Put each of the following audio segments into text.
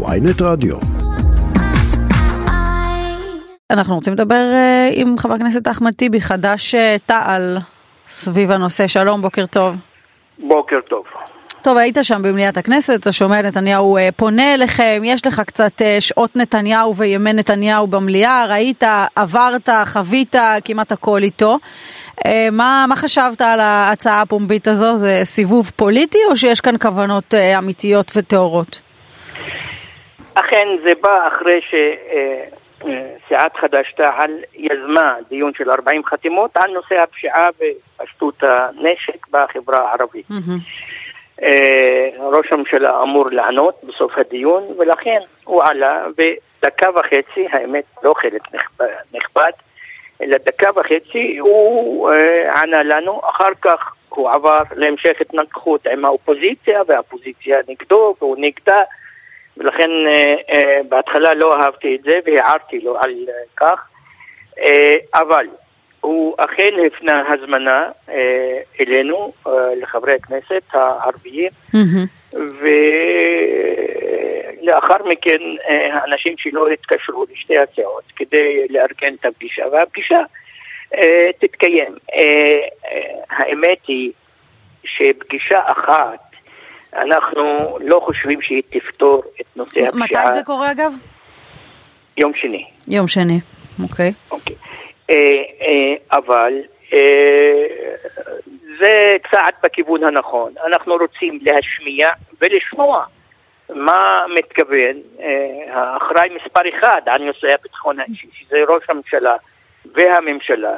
ויינט רדיו. אנחנו רוצים לדבר אה, עם חבר הכנסת אחמד טיבי, חד"ש אה, תע"ל, סביב הנושא. שלום, בוקר טוב. בוקר טוב. טוב, היית שם במליאת הכנסת, אתה שומע נתניהו אה, פונה אליכם, יש לך קצת שעות נתניהו וימי נתניהו במליאה, ראית, עברת, חווית כמעט הכל איתו. מה, מה חשבת על ההצעה הפומבית הזו? זה סיבוב פוליטי או שיש כאן כוונות אמיתיות וטהורות? אכן, זה בא אחרי שסיעת חד"ש-תע"ל יזמה דיון של 40 חתימות על נושא הפשיעה ופשטות הנשק בחברה הערבית. Mm-hmm. אה, ראש הממשלה אמור לענות בסוף הדיון, ולכן הוא עלה בדקה וחצי, האמת לא חלק נכבד, אלא דקה וחצי הוא אה, ענה לנו, אחר כך הוא עבר להמשך התנגחות עם האופוזיציה, והאופוזיציה נגדו והוא נגדה, ולכן אה, אה, בהתחלה לא אהבתי את זה והערתי לו על אה, כך, אבל הוא אכן הפנה הזמנה אלינו, לחברי הכנסת הערביים, mm-hmm. ולאחר מכן האנשים שלו התקשרו לשתי הסיעות כדי לארגן את הפגישה, והפגישה תתקיים. האמת היא שפגישה אחת, אנחנו לא חושבים שהיא תפתור את נושא הפשיעה. מתי זה קורה אגב? יום שני. יום שני, אוקיי. אוקיי. אה, אה, אבל אה, זה צעד בכיוון הנכון. אנחנו רוצים להשמיע ולשמוע מה מתכוון האחראי מספר אחד על נושא הביטחון האישי, שזה ראש הממשלה והממשלה,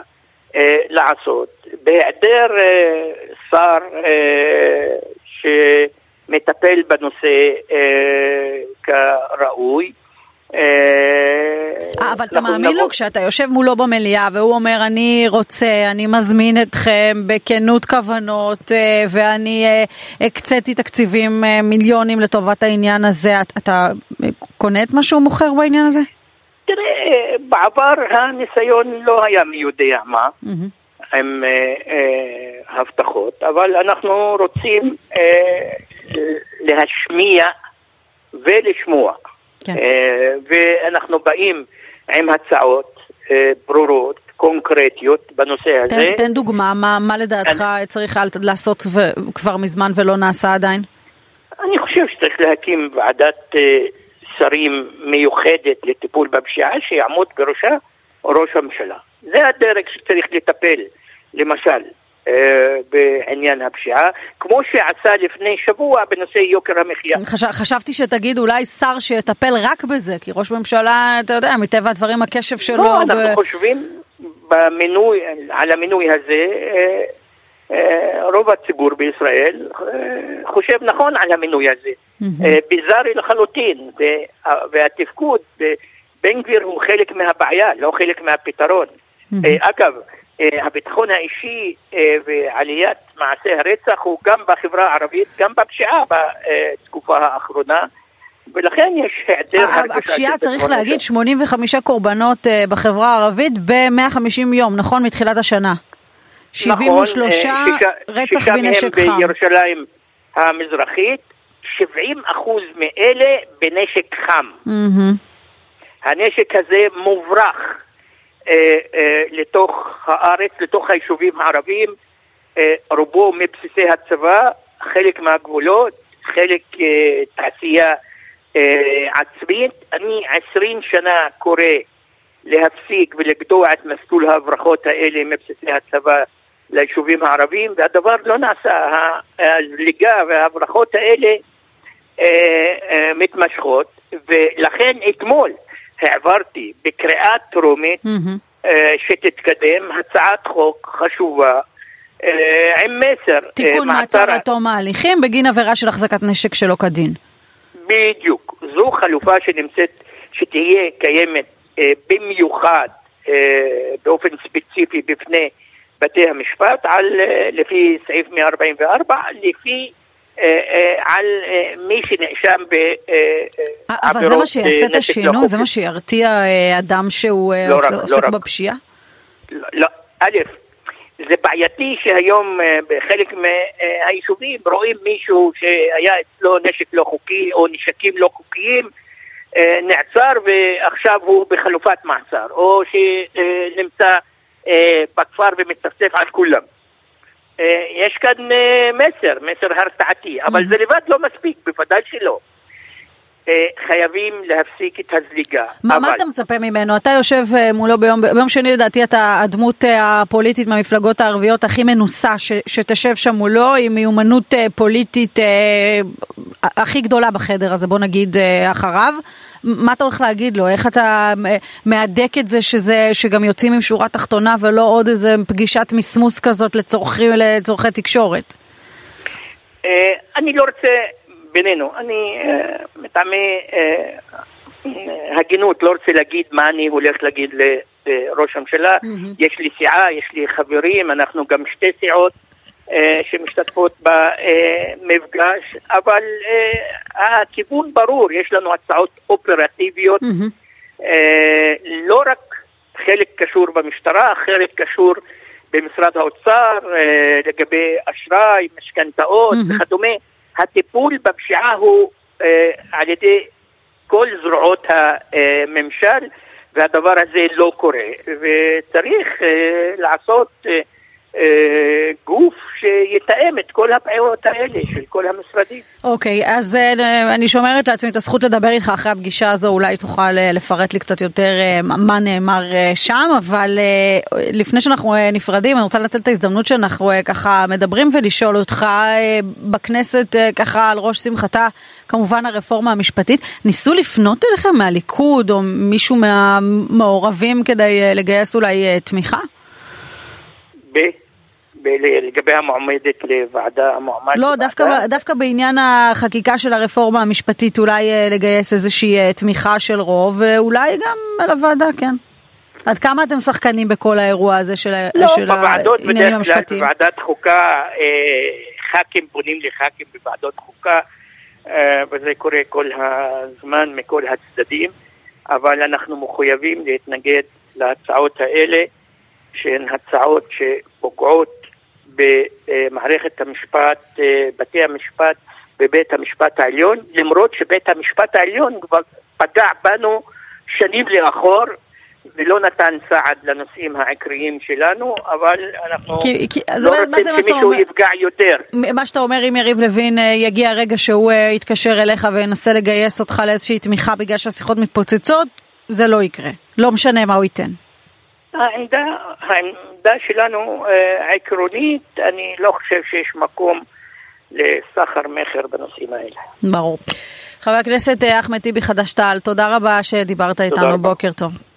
לעשות. בהיעדר שר שמטפל בנושא כראוי, אה, אבל אתה מאמין לו כשאתה יושב מולו במליאה והוא אומר אני רוצה, אני מזמין אתכם בכנות כוונות אה, ואני אה, הקציתי תקציבים מיליונים לטובת העניין הזה, אתה קונה את מה שהוא מוכר בעניין הזה? תראה, בעבר הניסיון לא היה מי יודע מה. עם הבטחות, אבל אנחנו רוצים להשמיע ולשמוע. כן. אה, ואנחנו באים עם הצעות אה, ברורות, קונקרטיות בנושא תן, הזה. תן דוגמה, מה, מה לדעתך אני... צריך לעשות כבר מזמן ולא נעשה עדיין? אני חושב שצריך להקים ועדת אה, שרים מיוחדת לטיפול בפשיעה שיעמוד בראשה ראש הממשלה. זה הדרג שצריך לטפל, למשל, בעניין הפשיעה, כמו שעשה לפני שבוע בנושא יוקר המחיה. חש... חשבתי שתגיד אולי שר שיטפל רק בזה, כי ראש ממשלה, אתה יודע, מטבע הדברים הקשב שלו... לא, אנחנו ב... חושבים במינוי, על המינוי הזה, אה, אה, רוב הציבור בישראל חושב נכון על המינוי הזה. ביזארי לחלוטין, והתפקוד, בן גביר הוא חלק מהבעיה, לא חלק מהפתרון. אגב, אה, הביטחון האישי אה, ועליית מעשי הרצח הוא גם בחברה הערבית, גם בפשיעה בתקופה האחרונה. ולכן יש היעדר הרגשה של הפשיעה, צריך להגיד, 85 קורבנות אה, בחברה הערבית ב-150 יום, נכון? מתחילת השנה. 73 נכון, רצח בנשק חם. שישה מהם בירושלים המזרחית, 70 אחוז מאלה בנשק חם. Mm-hmm. הנשק הזה מוברח אה, אה, לתוך הארץ, לתוך היישובים הערביים, אה, רובו מבסיסי הצבא, חלק מהגבולות, חלק תעשייה עצמית. אני עשרים שנה קורא להפסיק ולגדוע את מסלול ההברחות האלה מבסיסי הצבא ליישובים הערביים, והדבר לא נעשה. הזליגה וההברחות האלה מתמשכות, ולכן אתמול העברתי בקריאה טרומית mm-hmm. שתתקדם הצעת חוק חשובה אה, עם מסר. אה, תיקון מעצר עד תום ההליכים בגין עבירה של החזקת נשק שלא כדין. בדיוק. זו חלופה שנמצאת, שתהיה קיימת במיוחד באופן ספציפי בפני בתי המשפט על, לפי סעיף 144, לפי אה, אה, על אה, מי שנאשם בעבירות אבל זה מה שיעשה את השינוי? זה מה שירתיע אדם שהוא לא עוסק לא בפשיעה? לא, א', זה בעייתי שהיום בחלק מהיישובים רואים מישהו שהיה אצלו נשק לא חוקי או נשקים לא חוקיים נעצר ועכשיו הוא בחלופת מעצר או שנמצא בכפר ומצפצף על כולם. יש כאן מסר, מסר הרתעתי, אבל זה לבד לא מספיק, בוודאי שלא. אה, חייבים להפסיק את הזליגה. מה, אבל... מה אתה מצפה ממנו? אתה יושב אה, מולו ביום, ביום שני לדעתי אתה הדמות אה, הפוליטית מהמפלגות הערביות הכי מנוסה ש, שתשב שם מולו עם מיומנות פוליטית אה, הכי גדולה בחדר הזה בוא נגיד אה, אחריו. מה אתה הולך להגיד לו? איך אתה מהדק את זה שזה, שגם יוצאים עם שורה תחתונה ולא עוד איזה פגישת מסמוס כזאת לצורכי, לצורכי תקשורת? אני לא רוצה בינינו. אני אה, מטעמי אה, הגינות לא רוצה להגיד מה אני הולך להגיד לראש הממשלה. יש לי סיעה, יש לי חברים, אנחנו גם שתי סיעות אה, שמשתתפות במפגש, אבל הכיוון ברור, יש לנו הצעות אופרטיביות. לא רק חלק קשור במשטרה, חלק קשור במשרד האוצר, לגבי אשראי, משכנתאות. וכדומה. הטיפול בפשיעה הוא אה, על ידי כל זרועות הממשל והדבר הזה לא קורה. וצריך אה, לעשות אה, גוף שיתאם את כל הבעיות האלה של כל המשרדים. אוקיי, okay, אז אה, אני שומרת לעצמי את הזכות לדבר איתך אחרי הפגישה הזו, אולי תוכל אה, לפרט לי קצת יותר מה נאמר שם, אבל לפני שאנחנו נפרדים, אני רוצה לתת את ההזדמנות שאנחנו ככה מדברים ולשאול אותך בכנסת ככה על ראש שמחתה, כמובן הרפורמה המשפטית. ניסו לפנות אליכם מהליכוד או מישהו מהמעורבים כדי לגייס אולי תמיכה? לגבי המועמדת לוועדה, המועמד לא, דווקא, דווקא בעניין החקיקה של הרפורמה המשפטית אולי אה, לגייס איזושהי אה, תמיכה של רוב, ואולי גם על הוועדה, כן. עד כמה אתם שחקנים בכל האירוע הזה של, לא, של העניינים המשפטיים? לא, בוועדת חוקה, אה, ח"כים פונים לח"כים בוועדות חוקה, אה, וזה קורה כל הזמן מכל הצדדים, אבל אנחנו מחויבים להתנגד להצעות האלה. שהן הצעות שפוגעות במערכת המשפט, אה, בתי המשפט בבית המשפט העליון, למרות שבית המשפט העליון כבר פגע בנו שנים לאחור ולא נתן סעד לנושאים העיקריים שלנו, אבל אנחנו כי, כי, לא רוצים שמישהו אומר, יפגע יותר. מה שאתה אומר, אם יריב לוין אה, יגיע רגע שהוא אה, יתקשר אליך וינסה לגייס אותך לאיזושהי תמיכה בגלל שהשיחות מתפוצצות, זה לא יקרה. לא משנה מה הוא ייתן. העמדה, העמדה שלנו אה, העקרונית, אני לא חושב שיש מקום לסחר מכר בנושאים האלה. ברור. חבר הכנסת אה, אחמד טיבי חד"ש-תע"ל, תודה רבה שדיברת איתנו, בוקר טוב.